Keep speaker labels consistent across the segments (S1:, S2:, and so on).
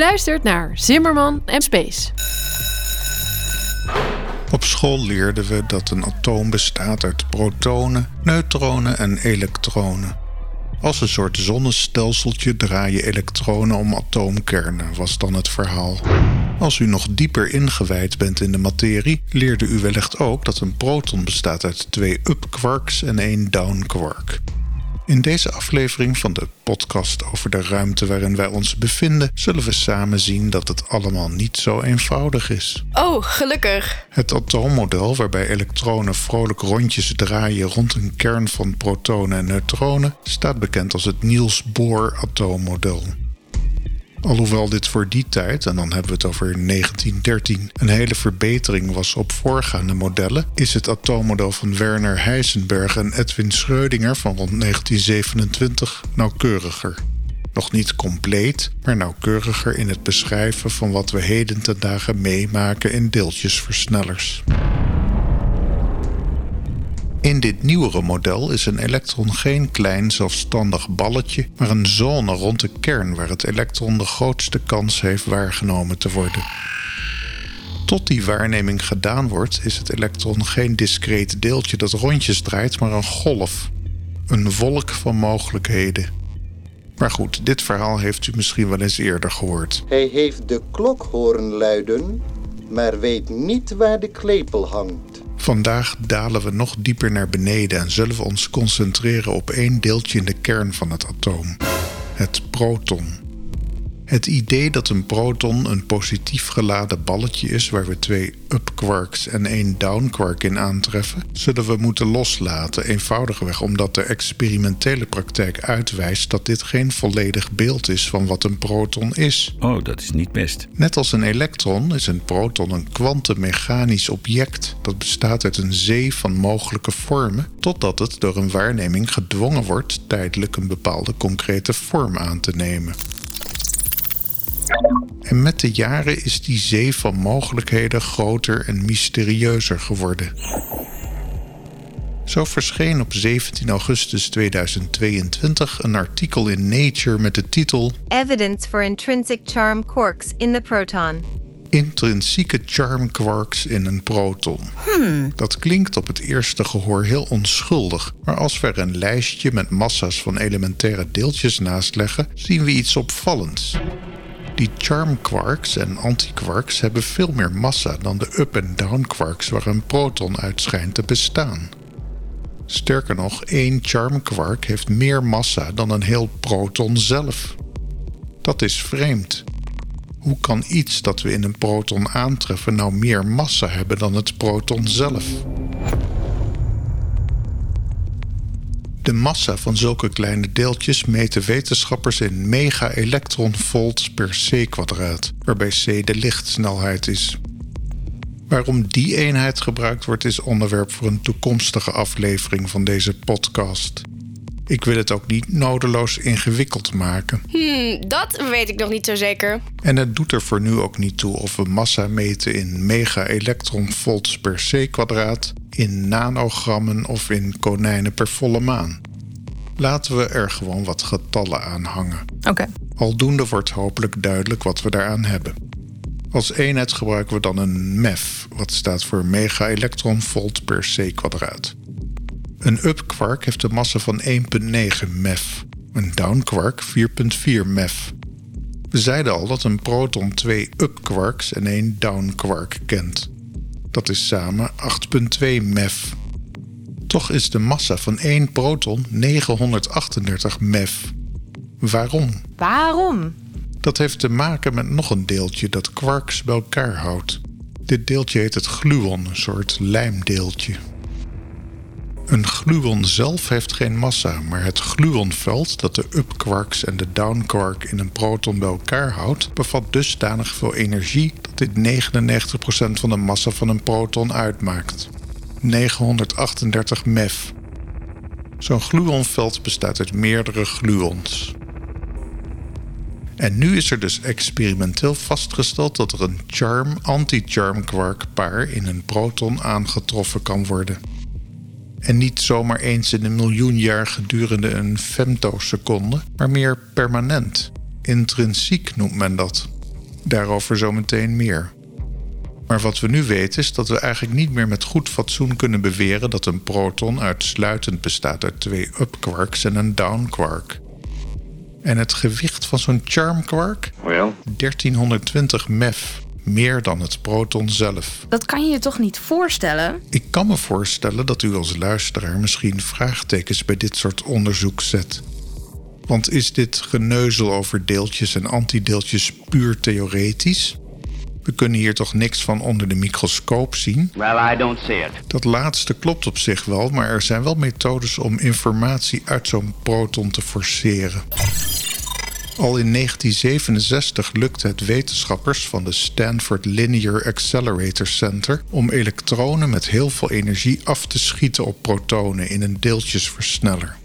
S1: luistert naar Zimmerman en Space.
S2: Op school leerden we dat een atoom bestaat uit protonen, neutronen en elektronen. Als een soort zonnestelseltje draaien elektronen om atoomkernen, was dan het verhaal. Als u nog dieper ingewijd bent in de materie, leerde u wellicht ook dat een proton bestaat uit twee up-quarks en één down-quark. In deze aflevering van de podcast over de ruimte waarin wij ons bevinden, zullen we samen zien dat het allemaal niet zo eenvoudig is.
S3: Oh, gelukkig.
S2: Het atoommodel, waarbij elektronen vrolijk rondjes draaien rond een kern van protonen en neutronen, staat bekend als het Niels Bohr atoommodel. Alhoewel dit voor die tijd, en dan hebben we het over 1913, een hele verbetering was op voorgaande modellen, is het atoommodel van Werner Heisenberg en Edwin Schrödinger van rond 1927 nauwkeuriger. Nog niet compleet, maar nauwkeuriger in het beschrijven van wat we heden ten dagen meemaken in deeltjesversnellers. In dit nieuwere model is een elektron geen klein zelfstandig balletje, maar een zone rond de kern waar het elektron de grootste kans heeft waargenomen te worden. Tot die waarneming gedaan wordt, is het elektron geen discreet deeltje dat rondjes draait, maar een golf. Een wolk van mogelijkheden. Maar goed, dit verhaal heeft u misschien wel eens eerder gehoord.
S4: Hij heeft de klok horen luiden, maar weet niet waar de klepel hangt.
S2: Vandaag dalen we nog dieper naar beneden en zullen we ons concentreren op één deeltje in de kern van het atoom: het proton. Het idee dat een proton een positief geladen balletje is waar we twee up-quarks en één down-quark in aantreffen, zullen we moeten loslaten, eenvoudigweg omdat de experimentele praktijk uitwijst dat dit geen volledig beeld is van wat een proton is.
S5: Oh, dat is niet best.
S2: Net als een elektron is een proton een kwantummechanisch object dat bestaat uit een zee van mogelijke vormen, totdat het door een waarneming gedwongen wordt tijdelijk een bepaalde concrete vorm aan te nemen. En met de jaren is die zee van mogelijkheden groter en mysterieuzer geworden. Zo verscheen op 17 augustus 2022 een artikel in Nature met de titel
S6: Evidence for intrinsic charm quarks in the proton.
S2: Intrinsieke charm quarks in een proton. Dat klinkt op het eerste gehoor heel onschuldig, maar als we er een lijstje met massa's van elementaire deeltjes naast leggen, zien we iets opvallends. Die charm quarks en antiquarks hebben veel meer massa dan de up- en down quarks waar een proton uit schijnt te bestaan. Sterker nog, één charm quark heeft meer massa dan een heel proton zelf. Dat is vreemd. Hoe kan iets dat we in een proton aantreffen nou meer massa hebben dan het proton zelf? De massa van zulke kleine deeltjes meten wetenschappers in mega-elektronvolts per c-kwadraat, waarbij c de lichtsnelheid is. Waarom die eenheid gebruikt wordt, is onderwerp voor een toekomstige aflevering van deze podcast. Ik wil het ook niet nodeloos ingewikkeld maken.
S3: Hmm, dat weet ik nog niet zo zeker.
S2: En het doet er voor nu ook niet toe of we massa meten in mega-elektronvolts per c-kwadraat, in nanogrammen of in konijnen per volle maan. Laten we er gewoon wat getallen aan hangen.
S3: Oké.
S2: Aldoende wordt hopelijk duidelijk wat we daaraan hebben. Als eenheid gebruiken we dan een MEF, wat staat voor mega-elektronvolt per c-kwadraat. Een up-quark heeft een massa van 1,9 MeV, een down-quark 4,4 MeV. We zeiden al dat een proton twee up-quarks en één down-quark kent. Dat is samen 8,2 MeV. Toch is de massa van één proton 938 MeV. Waarom?
S6: Waarom?
S2: Dat heeft te maken met nog een deeltje dat quarks bij elkaar houdt. Dit deeltje heet het gluon, een soort lijmdeeltje. Een gluon zelf heeft geen massa, maar het gluonveld dat de up-quarks en de down-quark in een proton bij elkaar houdt, bevat dusdanig veel energie dat dit 99% van de massa van een proton uitmaakt. 938 MeV. Zo'n gluonveld bestaat uit meerdere gluons. En nu is er dus experimenteel vastgesteld dat er een charm-anti-charm quark paar in een proton aangetroffen kan worden. En niet zomaar eens in een miljoen jaar gedurende een femtoseconde, maar meer permanent. Intrinsiek noemt men dat. Daarover zometeen meer. Maar wat we nu weten is dat we eigenlijk niet meer met goed fatsoen kunnen beweren dat een proton uitsluitend bestaat uit twee up-quarks en een down-quark. En het gewicht van zo'n charm-quark?
S5: Well,
S2: 1320 MeV, meer dan het proton zelf.
S7: Dat kan je je toch niet voorstellen?
S2: Ik kan me voorstellen dat u als luisteraar misschien vraagtekens bij dit soort onderzoek zet. Want is dit geneuzel over deeltjes en antideeltjes puur theoretisch? We kunnen hier toch niks van onder de microscoop zien?
S5: well, I don't see it.
S2: Dat laatste klopt op zich wel, maar er zijn wel methodes om informatie uit zo'n proton te forceren. Al in 1967 lukte het wetenschappers van de Stanford Linear Accelerator Center om elektronen met heel veel energie af te schieten op protonen in een deeltjesversneller.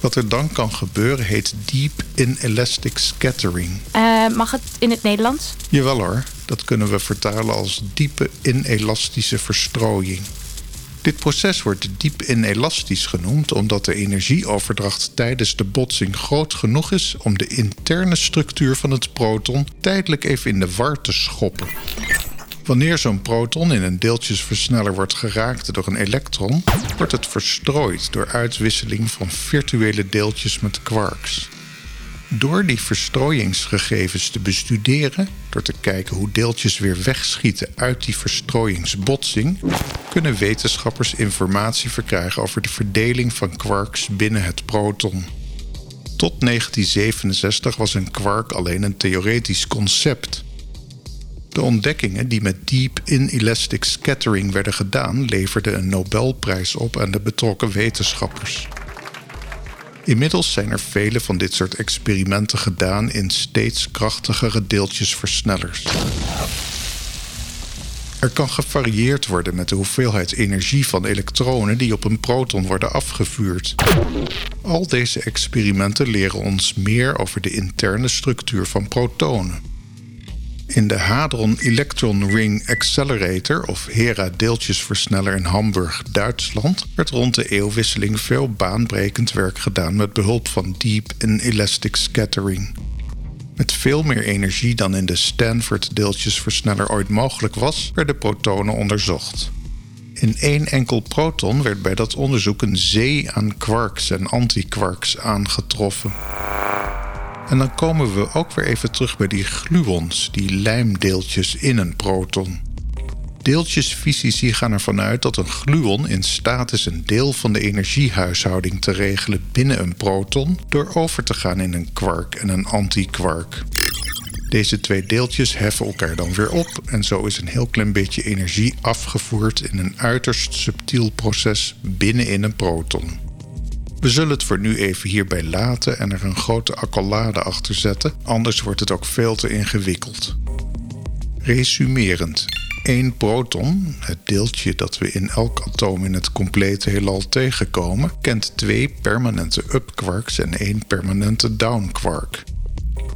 S2: Wat er dan kan gebeuren heet deep inelastic scattering.
S7: Eh, mag het in het Nederlands?
S2: Jawel hoor, dat kunnen we vertalen als diepe inelastische verstrooiing. Dit proces wordt diep inelastisch genoemd omdat de energieoverdracht tijdens de botsing groot genoeg is om de interne structuur van het proton tijdelijk even in de war te schoppen. Wanneer zo'n proton in een deeltjesversneller wordt geraakt door een elektron, wordt het verstrooid door uitwisseling van virtuele deeltjes met quarks. Door die verstrooiingsgegevens te bestuderen, door te kijken hoe deeltjes weer wegschieten uit die verstrooiingsbotsing, kunnen wetenschappers informatie verkrijgen over de verdeling van quarks binnen het proton. Tot 1967 was een quark alleen een theoretisch concept. De ontdekkingen die met deep inelastic scattering werden gedaan, leverden een Nobelprijs op aan de betrokken wetenschappers. Inmiddels zijn er vele van dit soort experimenten gedaan in steeds krachtigere deeltjesversnellers. Er kan gevarieerd worden met de hoeveelheid energie van elektronen die op een proton worden afgevuurd. Al deze experimenten leren ons meer over de interne structuur van protonen. In de Hadron Electron Ring Accelerator, of HERA deeltjesversneller in Hamburg, Duitsland, werd rond de eeuwwisseling veel baanbrekend werk gedaan met behulp van deep en elastic scattering. Met veel meer energie dan in de Stanford deeltjesversneller ooit mogelijk was, werden protonen onderzocht. In één enkel proton werd bij dat onderzoek een zee aan quarks en antiquarks aangetroffen. En dan komen we ook weer even terug bij die gluons, die lijmdeeltjes in een proton. Deeltjesfysici gaan ervan uit dat een gluon in staat is een deel van de energiehuishouding te regelen binnen een proton door over te gaan in een quark en een antiquark. Deze twee deeltjes heffen elkaar dan weer op en zo is een heel klein beetje energie afgevoerd in een uiterst subtiel proces binnenin een proton. We zullen het voor nu even hierbij laten en er een grote accolade achter zetten, anders wordt het ook veel te ingewikkeld. Resumerend. Één proton, het deeltje dat we in elk atoom in het complete heelal tegenkomen, kent twee permanente up-quarks en één permanente down-quark.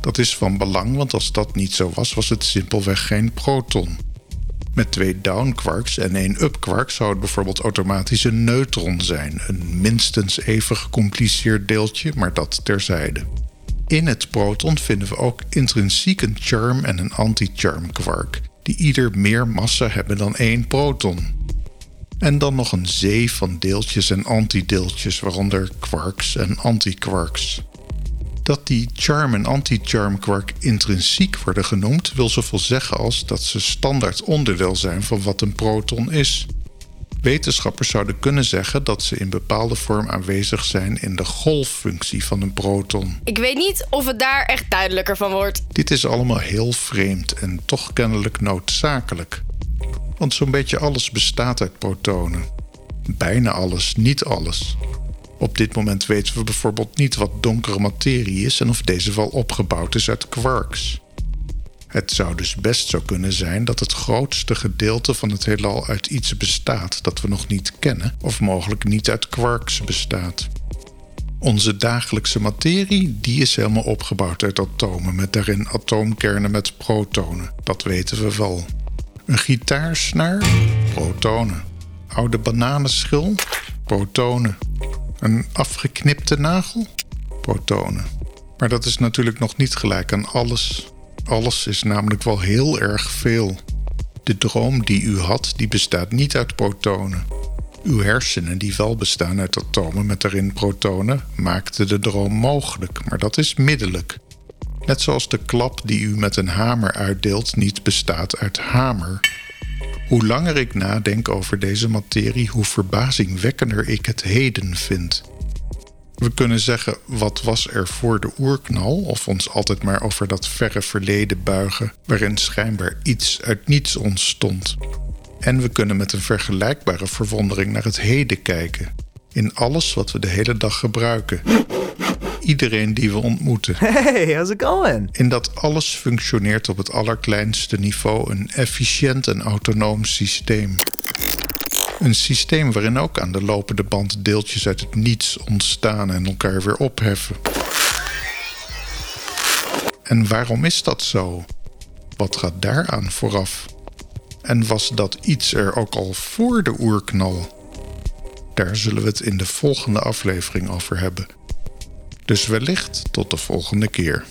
S2: Dat is van belang, want als dat niet zo was, was het simpelweg geen proton. Met twee down-quarks en één up-quark zou het bijvoorbeeld automatisch een neutron zijn. Een minstens even gecompliceerd deeltje, maar dat terzijde. In het proton vinden we ook intrinsiek een charm en een anti-charm quark, die ieder meer massa hebben dan één proton. En dan nog een zee van deeltjes en antideeltjes, waaronder quarks en antiquarks. Dat die charm en anti-charm quark intrinsiek worden genoemd, wil zoveel zeggen als dat ze standaard onderdeel zijn van wat een proton is. Wetenschappers zouden kunnen zeggen dat ze in bepaalde vorm aanwezig zijn in de golffunctie van een proton.
S3: Ik weet niet of het daar echt duidelijker van wordt.
S2: Dit is allemaal heel vreemd en toch kennelijk noodzakelijk. Want zo'n beetje alles bestaat uit protonen. Bijna alles, niet alles. Op dit moment weten we bijvoorbeeld niet wat donkere materie is en of deze wel opgebouwd is uit quarks. Het zou dus best zo kunnen zijn dat het grootste gedeelte van het heelal uit iets bestaat dat we nog niet kennen, of mogelijk niet uit quarks bestaat. Onze dagelijkse materie, die is helemaal opgebouwd uit atomen, met daarin atoomkernen met protonen. Dat weten we wel. Een gitaarsnaar? Protonen. Oude bananenschil? Protonen. Een afgeknipte nagel? Protonen. Maar dat is natuurlijk nog niet gelijk aan alles. Alles is namelijk wel heel erg veel. De droom die u had, die bestaat niet uit protonen. Uw hersenen, die wel bestaan uit atomen met erin protonen, maakten de droom mogelijk, maar dat is middelijk. Net zoals de klap die u met een hamer uitdeelt niet bestaat uit hamer. Hoe langer ik nadenk over deze materie, hoe verbazingwekkender ik het heden vind. We kunnen zeggen, wat was er voor de oerknal, of ons altijd maar over dat verre verleden buigen, waarin schijnbaar iets uit niets ontstond. En we kunnen met een vergelijkbare verwondering naar het heden kijken, in alles wat we de hele dag gebruiken. Iedereen die we ontmoeten.
S5: Hey, how's it going?
S2: In dat alles functioneert op het allerkleinste niveau een efficiënt en autonoom systeem. Een systeem waarin ook aan de lopende band deeltjes uit het niets ontstaan en elkaar weer opheffen. En waarom is dat zo? Wat gaat daaraan vooraf? En was dat iets er ook al voor de oerknal? Daar zullen we het in de volgende aflevering over hebben. Dus wellicht tot de volgende keer.